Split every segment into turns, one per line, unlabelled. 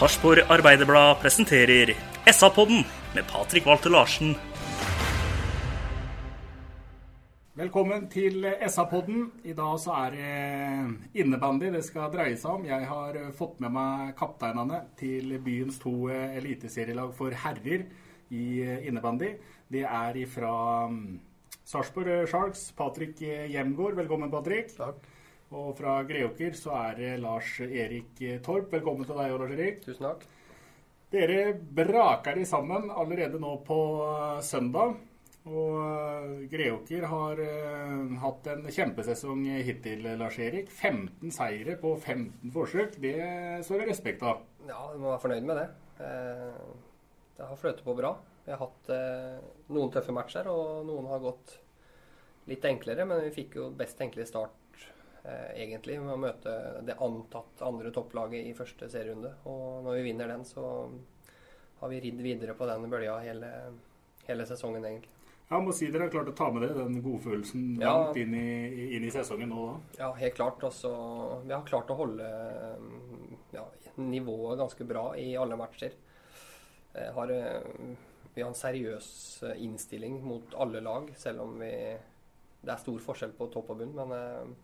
Sarpsborg Arbeiderblad presenterer SA-podden med Patrik Walter Larsen.
Velkommen til SA-podden. I dag så er det innebandy det skal dreie seg om. Jeg har fått med meg kapteinene til byens to eliteserielag for herrer i innebandy. Det er fra Sarpsborg Sharks, Patrik Hjemgård. Velkommen, Patrik.
Takk.
Og fra Greåker så er det Lars Erik Torp. Velkommen til deg, Lars Erik.
Tusen takk.
Dere braker de sammen allerede nå på søndag. Og eh, Greåker har eh, hatt en kjempesesong hittil, Lars Erik. 15 seire på 15 forsøk. Det står det respekt av.
Ja, du må være fornøyd med det. Eh, Det har fløtet på bra. Vi har hatt eh, noen tøffe matcher, og noen har gått litt enklere. Men vi fikk jo best tenkelig start, eh, egentlig, med å møte det antatt andre topplaget i første serierunde. Og når vi vinner den, så har vi ridd videre på den bølja hele, hele sesongen, egentlig.
Ja, må si dere har klart å ta med dere den godfølelsen
Ja.
langt inn i, inn i sesongen nå. da.
Ja, helt klart. Også, vi har klart å holde mm, ja, nivået ganske bra i alle matcher. Har, eh, vi har en seriøs eh, innstilling mot alle lag, selv om vi, det er stor forskjell på topp og bunn. Men eh,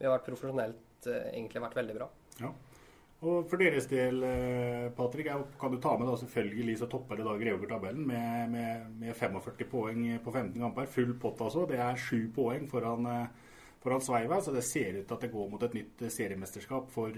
vi har vært profesjonelt eh, egentlig vært veldig bra.
Ja. Og for deres del, eh, Patrick, kan du ta med da selvfølgelig så topper det da Greåker-tabellen med, med, med 45 poeng på 15 kamper. Full pott altså. Det er sju poeng foran, eh, foran Sveiva, så det ser ut til at det går mot et nytt seriemesterskap for,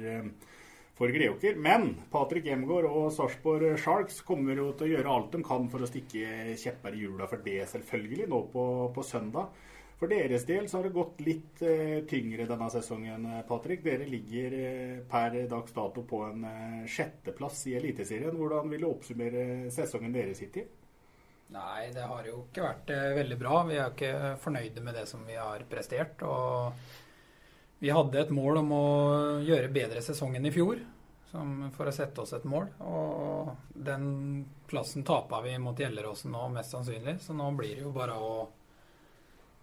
for Greåker. Men Patrick Hjemgaard og Sarpsborg Sharks kommer jo til å gjøre alt de kan for å stikke kjepper i hjula for det, selvfølgelig, nå på, på søndag. For deres del så har det gått litt eh, tyngre denne sesongen, eh, Patrick. Dere ligger eh, per dags dato på en sjetteplass i Eliteserien. Hvordan vil du oppsummere sesongen deres hittil?
Nei, det har jo ikke vært veldig bra. Vi er ikke fornøyde med det som vi har prestert. Og vi hadde et mål om å gjøre bedre sesong enn i fjor, for å sette oss et mål. Og den plassen tapa vi mot Gjelleråsen nå, mest sannsynlig. Så nå blir det jo bare å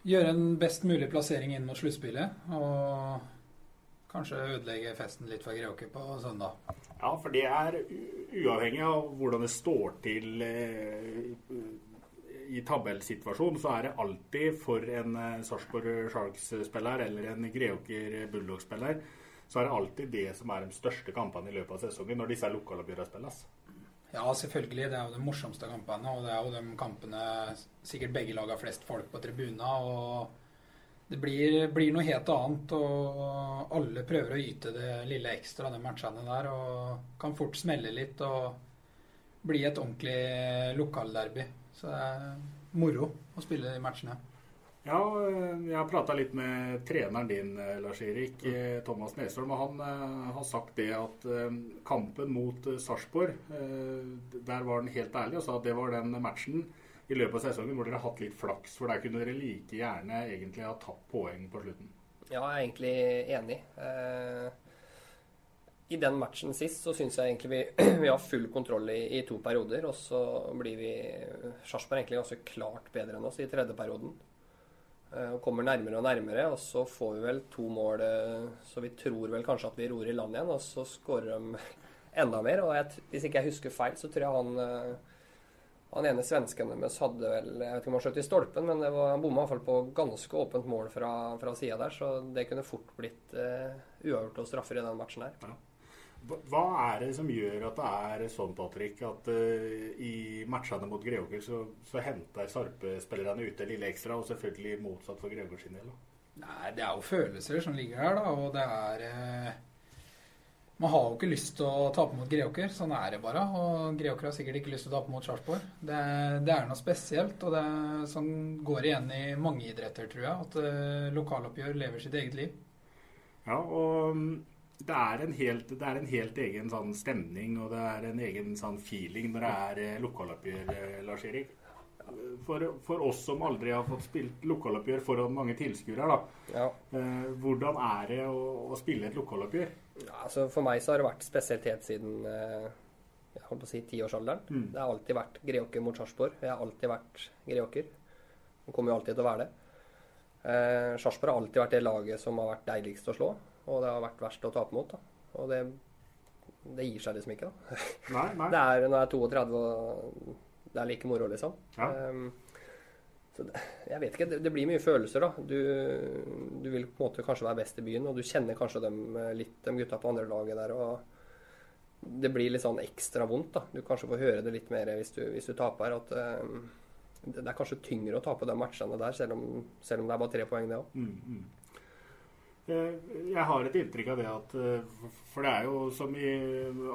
gjøre en best mulig plassering inn mot sluttspillet. Og kanskje ødelegge festen litt for Greåker på søndag.
Ja, for det er uavhengig av hvordan det står til eh, i tabellsituasjonen, så er det alltid for en eh, Sarpsborg Sharks-spiller eller en Greåker Bulldog-spiller, så er det alltid det som er de største kampene i løpet av sesongen, når disse lokaloppgjørene spilles.
Ja, selvfølgelig. Det er jo de morsomste kampene. Og det er jo de kampene sikkert begge lag har flest folk på tribuna. Og det blir, blir noe helt annet. Og alle prøver å yte det lille ekstra, de matchene der. Og kan fort smelle litt og bli et ordentlig lokalderby. Så det er moro å spille de matchene.
Ja, eh, jeg har prata litt med treneren din, eh, Lars-Erik, eh, Thomas Nesholm, og han har sagt det at kampen mot Sarpsborg, der var han helt ærlig og sa at det var den matchen i løpet av sesongen hvor dere har hatt litt flaks, for der kunne dere like gjerne egentlig ha tatt poeng på slutten.
Ja, jeg er egentlig enig. I den matchen sist så syns jeg egentlig vi, vi har full kontroll i, i to perioder. Og så blir vi Sarpsborg egentlig ganske klart bedre enn oss i tredje perioden. Eh, og kommer nærmere og nærmere, og så får vi vel to mål eh, så vi tror vel kanskje at vi ror i land igjen, og så skårer de enda mer. Og jeg, hvis ikke jeg husker feil, så tror jeg han eh, Han ene svensken deres hadde vel Jeg vet ikke om han skjøt i stolpen, men var, han bomma iallfall på ganske åpent mål fra, fra sida der, så det kunne fort blitt uh, uavgjort og straffer i den matchen her.
Ja. Hva er det som gjør at det er sånn, Patrick, at uh, i matchene mot Greåker så, så henter Sarpe-spillerne ut det lille ekstra, og selvfølgelig motsatt for Greåker sin del?
Nei, det er jo følelser som ligger her, da, og det er uh, man har jo ikke lyst til å tape mot Greåker, sånn er det bare. Og Greåker har sikkert ikke lyst til å tape mot Sarpsborg. Det, det, er noe spesielt, og det er, sånn går igjen i mange idretter, tror jeg. At uh, lokaloppgjør lever sitt eget liv.
Ja, og mm, det er en helt, det er en helt egen sånn stemning og det er en egen sånn feeling når det er eh, lokaloppgjør, eh, Lars Erik. For, for, oss som aldri har fått spilt lokaloppgjør foran mange tilskuere,
ja.
eh, hvordan er det å, å spille et lokaloppgjør?
Ja, altså for meg så har det vært spesielt helt siden jeg holdt på å si tiårsalderen. Mm. Det har alltid vært Greåker mot Sarpsborg. Jeg har alltid vært Greåker. Og kommer jo alltid til å være det. Eh, Sarpsborg har alltid vært det laget som har vært deiligst å slå, og det har vært verst å tape mot. da. Og det, det gir seg liksom ikke,
da. Nei, nei.
Det er når jeg er 32 og det er like moro, liksom. Ja. Um, det, jeg vet ikke. Det, det, blir mye følelser, da. Du, du, vil på en måte kanskje være best i byen, og du kjenner kanskje dem eh, litt, de gutta på andre laget der. og Det blir litt sånn ekstra vondt. da. Du kanskje får høre det litt mer hvis du, hvis du taper. At um, det, er kanskje tyngre å tape de matchene der, selv om, selv om det er bare tre poeng, det òg.
Mm, mm. Eh, jeg har et inntrykk av det at eh, For det er jo som i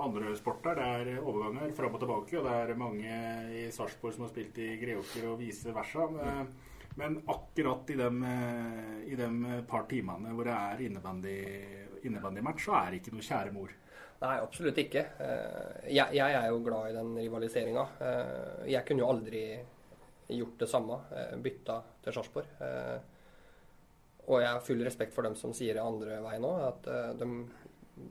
andre sporter, det er overganger fram og tilbake. Og det er mange i Sarpsborg som har spilt i Greåker og vice versa. Men akkurat i de, de par timene hvor det er innebandymatch, innebandy så er det ikke noe kjære mor.
Nei, absolutt ikke. Eh, jeg, jeg er jo glad i den rivaliseringa. Jeg kunne jo aldri gjort det samme. Bytta til Sarpsborg. Og jeg har full respekt for dem som sier det andre veien òg. At uh, de,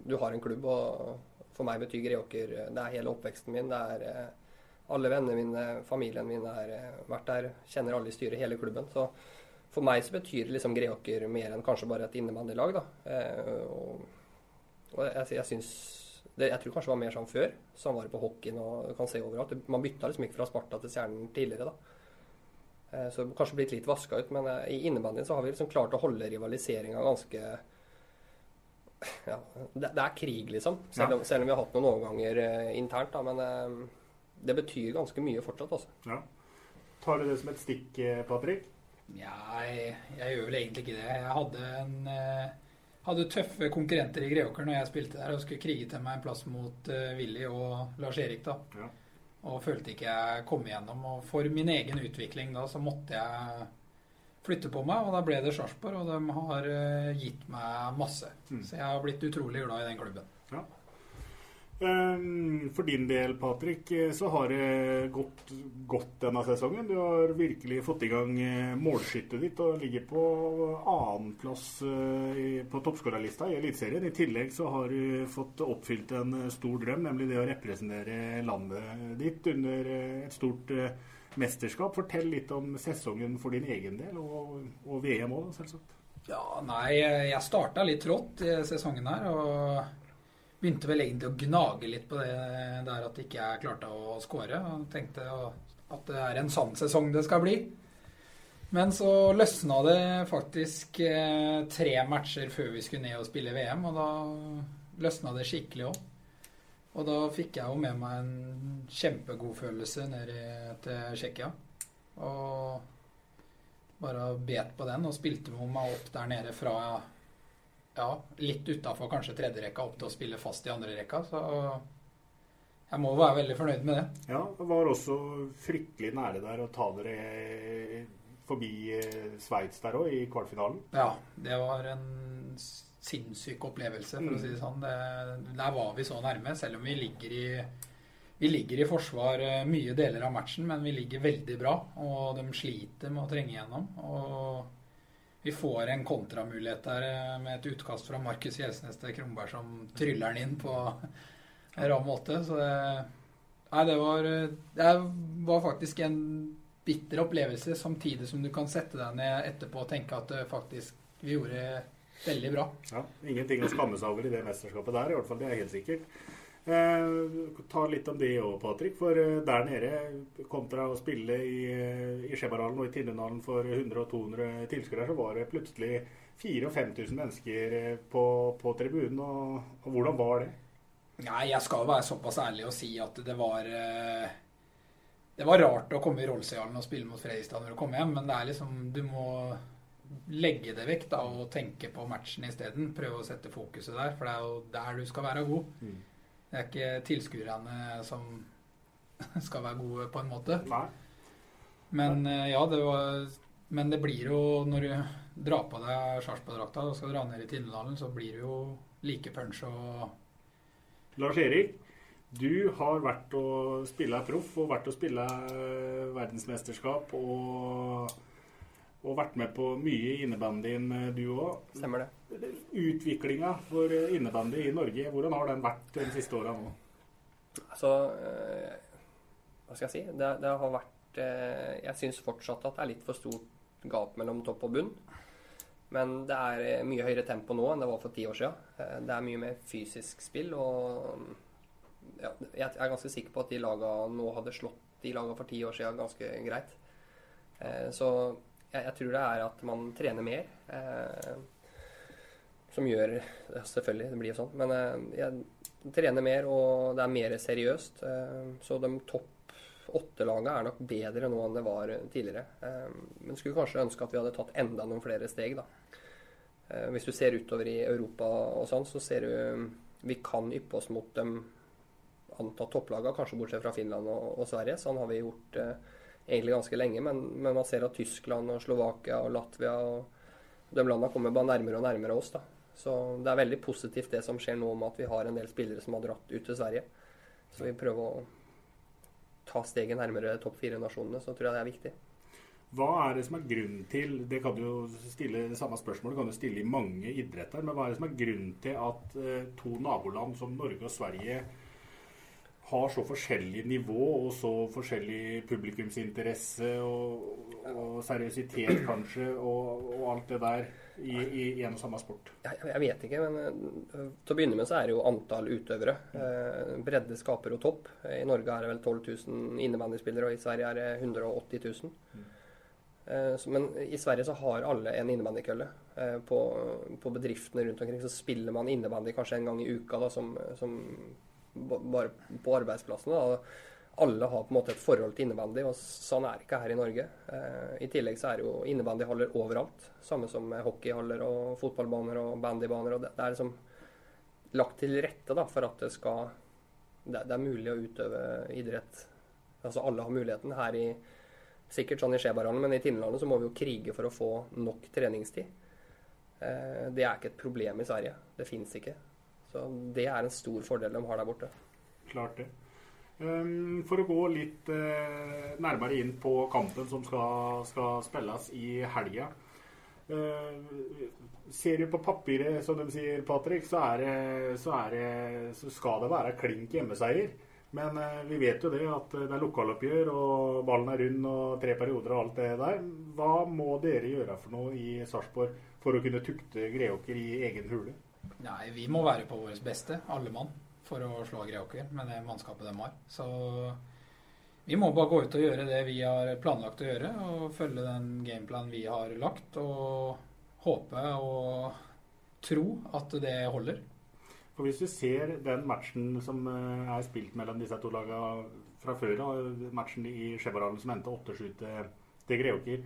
du har en klubb, og for meg betyr Greåker Det er hele oppveksten min. Det er uh, alle vennene mine, familien min har vært der. Kjenner alle i styret, hele klubben. Så for meg så betyr liksom Greåker mer enn kanskje bare et innebandylag. og, og jeg, jeg syns det, jeg tror kanskje det var mer sånn før. Sånn var det på hockeyen og du kan se overalt. Man bytta liksom ikke fra Sparta til Stjernen tidligere, da. Eh, så det kanskje blitt litt vaska ut, men eh, i innebandyen så har vi liksom klart å holde rivaliseringa ganske ja, det, det, er krig, liksom. Selv om, selv om, vi har hatt noen overganger eh, internt. Da, men eh, det betyr ganske mye fortsatt. Altså.
Ja. Tar du det som et stikk, Patrick?
Ja, jeg, jeg, gjør vel egentlig ikke det. Jeg hadde, en, eh, hadde tøffe konkurrenter i Greåker når jeg spilte der og skulle krige til meg en plass mot Willy og Lars Erik. da. Ja og følte ikke jeg kom igjennom. Og for min egen utvikling da, så måtte jeg flytte på meg, og da ble det Sarpsborg, og de har eh, gitt meg masse. Mm. Så jeg har blitt utrolig glad i den klubben. Ja.
Ehm, for din del, Patrick, eh, så har det gått godt denne sesongen. Du har virkelig fått i gang eh, målskyttet ditt og ligger på annenplass eh, på toppskårerlista i Eliteserien. I tillegg så har du fått oppfylt en stor drøm, nemlig det å representere landet ditt under et stort mesterskap. Fortell litt om sesongen for din egen del, og, og VM òg, selvsagt.
Ja, nei, jeg starta litt trått i sesongen her. og begynte vel egentlig å gnage litt på det der at ikke jeg klarte å skåre. Og tenkte at det er en sann sesong det skal bli. Men så løsna det faktisk eh, tre matcher før vi skulle ned og spille VM, og da løsna det skikkelig òg. Og da fikk jeg jo med meg en kjempegod følelse ned til Tsjekkia. Og bare bet på den og spilte med meg opp der nede fra ja, litt utafor kanskje tredjerekka opp til å spille fast i andre rekka. Så jeg må være veldig fornøyd med det.
Ja, det var også fryktelig nære der å ta dere forbi eh, Sveits der òg, i kvartfinalen.
Ja, det var en sinnssyk opplevelse, for å si det sånn. Det, der var vi så nærme, selv om vi ligger i vi ligger i forsvar eh, mye deler av matchen, men vi ligger veldig bra. Og de sliter med å trenge igjennom. Og vi får en kontramulighet der eh, med et utkast fra Markus Gjesnes til Kronberg som tryller den inn på en rar måte. Så det, nei, det, var, det var faktisk en bitter opplevelse, samtidig som du kan sette deg ned etterpå og tenke at faktisk vi gjorde veldig bra.
Ja, Ingenting å skamme seg over i det mesterskapet der, i hvert fall. Det er helt sikkert. Eh, ta litt om det òg, Patrick. For eh, der nede, kontra å spille i, eh, i Skjeberhallen og i Tinnedalen for 100 og 200 tilskuere, så var det plutselig 4000 og 5000 mennesker eh, på, på tribunen. Og, og, hvordan var det?
Nei, jeg skal være såpass ærlig og si at det var eh, Det var rart å komme i Rollsøyhallen og spille mot Fredrikstad når du kom hjem, men det er liksom Du må legge det vekk da og tenke på matchen isteden. Prøve å sette fokuset der, for det er jo der du skal være god.
Mm.
Det er ikke tilskuerne som skal være gode, på en måte.
Nei.
Men eh, ja, det var Men det blir jo Når du drar på deg Sarpsborg-drakta og skal dra ned i Tinnedalen, så blir det jo like punch og
Lars Erik, du har vært og spilla proff og vært og spilla eh, verdensmesterskap og, og vært med på mye i innebandyen, eh, du òg.
Stemmer det.
Utviklinga for eh, innebandy i Norge, hvordan har den vært de siste åra nå?
Altså eh, Hva skal jeg si? Det, det har vært eh, Jeg syns fortsatt at det er litt for stort gap mellom topp og bunn. Men det er mye høyere tempo nå enn det var for ti år siden. Det er mye mer fysisk spill. Og ja, jeg er ganske sikker på at de laga nå hadde slått de laga for ti år siden ganske greit. Så jeg, jeg tror det er at man trener mer. Som gjør ja, Selvfølgelig, det blir jo sånn. Men eh, jeg trener mer, og det er mer seriøst. eh, Så de topp åtte lagene er nok bedre nå enn det var tidligere. Eh, Men skulle kanskje ønske at vi hadde tatt enda noen flere steg, da. Hvis du ser utover i Europa og sånn, så ser du Vi kan yppe oss mot de antatt topplagene, kanskje bortsett fra Finland og, og Sverige. Sånn har vi gjort eh, egentlig ganske lenge. Men, men man ser at Tyskland og Slovakia og Latvia og de landene kommer bare nærmere og nærmere oss. da. Så det er veldig positivt det som skjer nå med at vi har en del spillere som har dratt ut til Sverige. Så vi prøver å ta steget nærmere topp fire-nasjonene, så tror jeg det er viktig.
Hva er det som er grunnen til Det kan du jo stille det samme spørsmålet kan du stille i mange idretter. Men hva er det som er grunnen til at eh, to naboland som Norge og Sverige har så forskjellig nivå og så forskjellig publikumsinteresse og, og seriøsitet, kanskje, og, og alt det der i, i, en og samme sport?
Jeg, jeg vet ikke, men eh, til å begynne med så er det jo antall utøvere. Eh, bredde skaper jo topp. I Norge er det vel 12 000 innebandyspillere, og i Sverige er det 180 000. Eh, så, men i Sverige så har alle en innebandykølle. Eh, på, på bedriftene rundt omkring så spiller man innebandy kanskje en gang i uka da, som, som bare på arbeidsplassene. Da. Alle har på en måte et forhold til innebandy, og sånn er det ikke her i Norge. Eh, I tillegg så er det jo innebandyhaller overalt. Samme som hockeyhaller og fotballbaner og bandybaner. og Det, det er liksom lagt til rette da, for at det skal det, det er mulig å utøve idrett. Altså alle har muligheten. Her i Sikkert sånn i Skjeberhallen, men i Tinnlandet så må vi jo krige for å få nok treningstid. Eh, det er ikke et problem i Sverige. Det fins ikke. Så det er en stor fordel de har der borte.
Klart det. Um, for å gå litt eh, nærmere inn på kampen som skal, skal spilles i helga. Eh, ser du på papiret, som de sier, Patrick, så, er det, så, er det, så skal det være klink hjemmeseier. Men eh, vi vet jo det at det er lokaloppgjør, og ballen er rund og tre perioder og alt det der. Hva må dere gjøre for noe i Sarpsborg for å kunne tukte Greåker i egen hule?
Nei, vi må være på vårt beste, alle mann, for å slå Greåker med det mannskapet de har. Så vi må bare gå ut og gjøre det vi har planlagt å gjøre, og følge den gameplanen vi har lagt, og håpe og tro at det holder.
For Hvis du ser den matchen som eh, er spilt mellom disse to lagene fra før matchen i Skjeberhallen som endte 8-7 til, Greåker,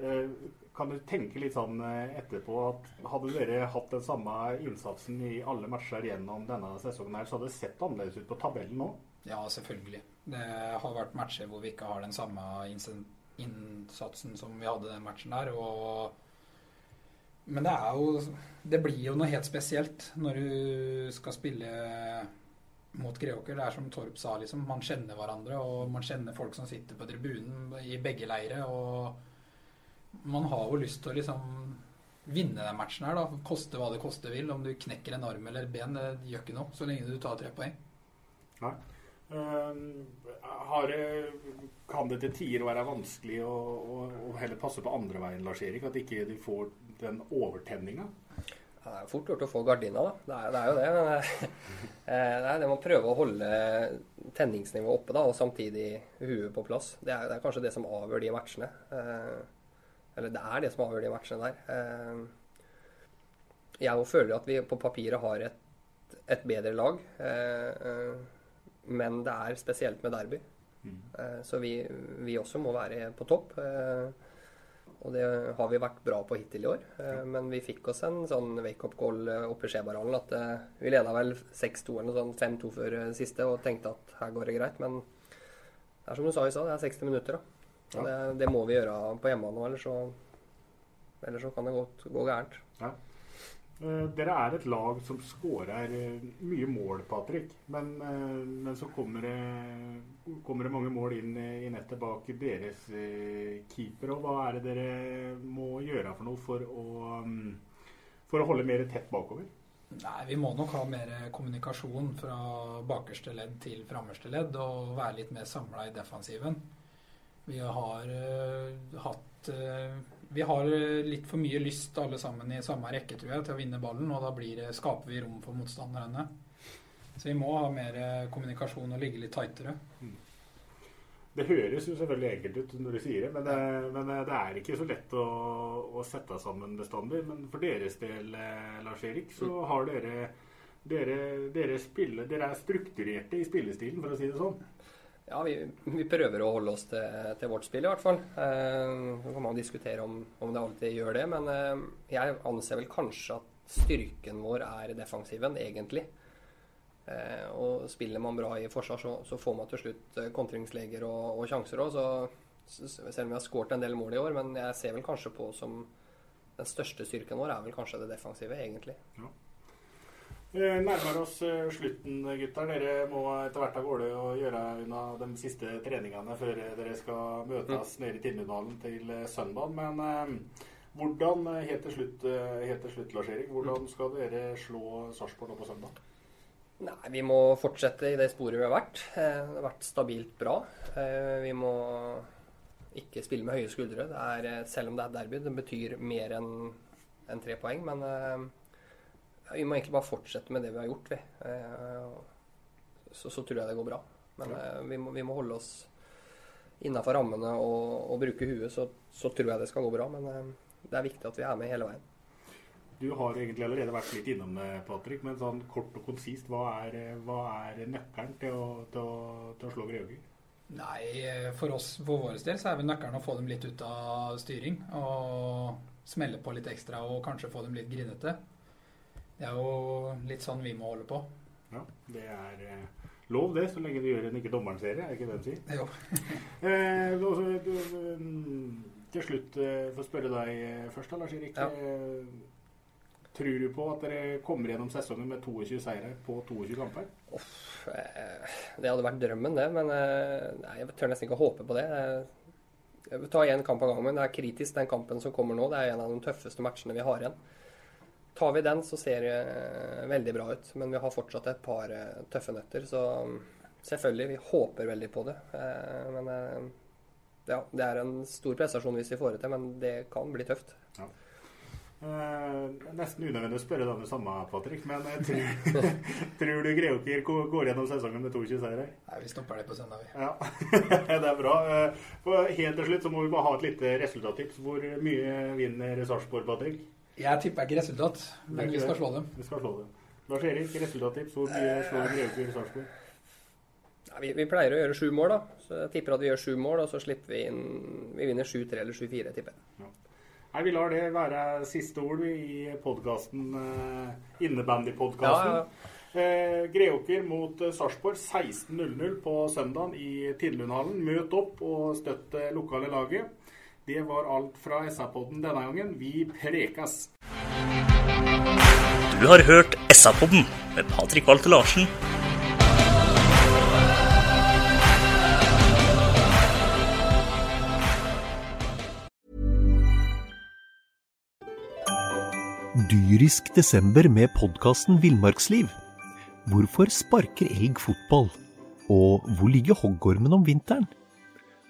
eh, kan du tenke litt sånn eh, etterpå at hadde dere hatt den samme innsatsen i alle matcher gjennom denne sesongen, her, så hadde det sett annerledes ut på tabellen nå?
Ja, selvfølgelig. Det har vært matcher hvor vi ikke har den samme innsatsen som vi hadde den matchen der. og men det er jo Det blir jo noe helt spesielt når du skal spille mot Greåker. Det er som Torp sa, liksom. Man kjenner hverandre, og man kjenner folk som sitter på tribunen i begge leire. Og man har jo lyst til å liksom vinne den matchen her, da. Koste hva det koste vil. Om du knekker en arm eller et ben, det gjør ikke noe så lenge du tar tre poeng.
Nei. Uh, har, kan det til tider være vanskelig å, å, å heller passe på andre veien, Lars Erik? At ikke de får den overtenninga?
Det er fort gjort å få gardina, da. Det er, det er jo det. Men er nei, det man prøver å holde tenningsnivået oppe da, og samtidig huet på plass. Det er, det er, kanskje det som avgjør de matchene. Eh, eller det er det som avgjør de matchene der. Eh, jeg føler at vi på papiret har et, et bedre lag. Eh, eh, men det er spesielt med derby. Mm. Eh, så vi, vi, også må være på topp. Eh, og det har vi vært bra på hittil i år. Eh, men vi fikk oss en sånn wake-up-call eh, oppe i Skjeberhallen. At vi leda vel 6-2 eller sånt, 5-2 før siste og tenkte at her går det greit. Men det er som du sa i stad, det er 60 minutter. da. Og det, det, må vi gjøre på hjemmebane, ellers så, ellers så kan det godt gå gærent. Ja.
Eh, dere er et lag som skårer eh, mye mål, Patrick. Men, eh, men så kommer det, kommer det, mange mål inn i nettet bak deres keeper. Og hva er det dere må gjøre for noe for å, mm, for å holde mer tett bakover?
Nei, Vi må nok ha mer kommunikasjon fra bakerste ledd til framerste ledd. Og være litt mer samla i defensiven. Vi har uh, hatt uh, vi har litt for mye lyst alle sammen i samme rekke, tror jeg, til å vinne ballen. Og da det, skaper vi rom for motstanderne. Så vi må ha mer kommunikasjon og ligge litt tightere. Mm.
Det høres jo selvfølgelig enkelt ut når du sier det, men det, men det er ikke så lett å, å, sette sammen bestandig. Men for deres del, eh, Lars Erik, så mm. har dere dere, dere, spiller, dere er strukturerte i spillestilen, for å si det sånn.
Ja, vi, vi, prøver å holde oss til, til, vårt spill, i hvert fall. Eh, kan man diskutere om, om, det alltid gjør det, men eh, jeg anser vel kanskje at styrken vår er defensiven, egentlig. Eh, og spiller man bra i forsvar, så, så får man til slutt eh, kontringsleger og, og sjanser òg. Selv om vi har skåret en del mål i år, men jeg ser vel kanskje på som den største styrken vår er vel kanskje det defensive, egentlig. Ja.
Nærmer oss eh, slutten, gutter. Dere må etter hvert av gårde og gjøre unna de siste treningene før dere skal møtes mm. nede i Tindundalen til eh, søndag. Men eh, hvordan, helt til slutt, slutt Lars Erik, hvordan mm. skal dere slå Sarpsborg nå på søndag?
Nei, Vi må fortsette i det sporet vi har vært. Det har vært stabilt bra. Vi må ikke spille med høye skuldre. Er, selv om det er derby, det betyr mer enn en tre poeng. Men vi må egentlig bare fortsette med det vi har gjort, vi. Eh, så, så tror jeg det går bra. Men eh, vi må, vi må holde oss innafor rammene og, og, bruke huet, så, så, tror jeg det skal gå bra. Men eh, det er viktig at vi er med hele veien.
Du har egentlig allerede vært litt innom det, Patrick, men sånn kort og konsist, hva er, hva er nøkkelen til å, til å, til å slå Greåker?
Nei, for oss, for vår del, så er vel nøkkelen å få dem litt ut av styring. Og smelle på litt ekstra og kanskje få dem litt grinete. Det er jo litt sånn vi må holde på.
Ja, det er eh, lov det, så lenge du gjør en ikke dommeren-serie, er det ikke det du sier?
Jo.
eh, også, du, mm, til slutt, eh, for å spørre deg eh, først, da, Lars Erik. Ja. Eh, tror du på at dere kommer gjennom sesongen med 22 seire på 22 kamper?
Uff, eh, det hadde vært drømmen, det. Men nei, jeg tør nesten ikke å håpe på det. Jeg vil ta én kamp av gangen. Det er kritisk, den kampen som kommer nå. Det er en av de tøffeste matchene vi har igjen. Tar vi den, så ser det eh, veldig bra ut. Men vi har fortsatt et par eh, tøffe nøtter. Så mm, selvfølgelig, vi håper veldig på det. Eh, men ja, det er en stor prestasjon hvis vi får det til, men det kan bli tøft. Ja.
Eh, nesten unødvendig å spørre deg det samme, Patrick, men tror, tror du Greåker går gjennom sesongen med 22 seire?
Nei, vi stopper det på søndag, vi.
Ja, det er bra. helt til slutt så må vi bare ha et lite resultattips. Hvor mye vinner Sarpsborg, Patrick?
Jeg tipper ikke resultat, men vi skal slå dem.
Vi skal slå dem. Lars Erik, resultattips. Hvor mye slår Grevekur Sarpsborg?
Ja, vi, vi, pleier å gjøre sju mål, da. Så jeg tipper at vi gjør sju mål, og så slipper vi inn Vi vinner 7-3 eller 7-4, tipper jeg. Ja.
Nei, Vi lar det være siste ord i podkasten, uh, innebandypodkasten. Ja, ja. Eh, Greåker mot uh, Sarpsborg 16.00 på søndag i Tindlundhallen. Møt opp og støtt det lokale laget. Det var alt fra SA-podden denne gangen. Vi prekas!
Du har hørt SA-podden med Patrik Walter Larsen.
Dyrisk desember med podkasten Villmarksliv. Hvorfor sparker elg fotball? Og hvor ligger hoggormen om vinteren?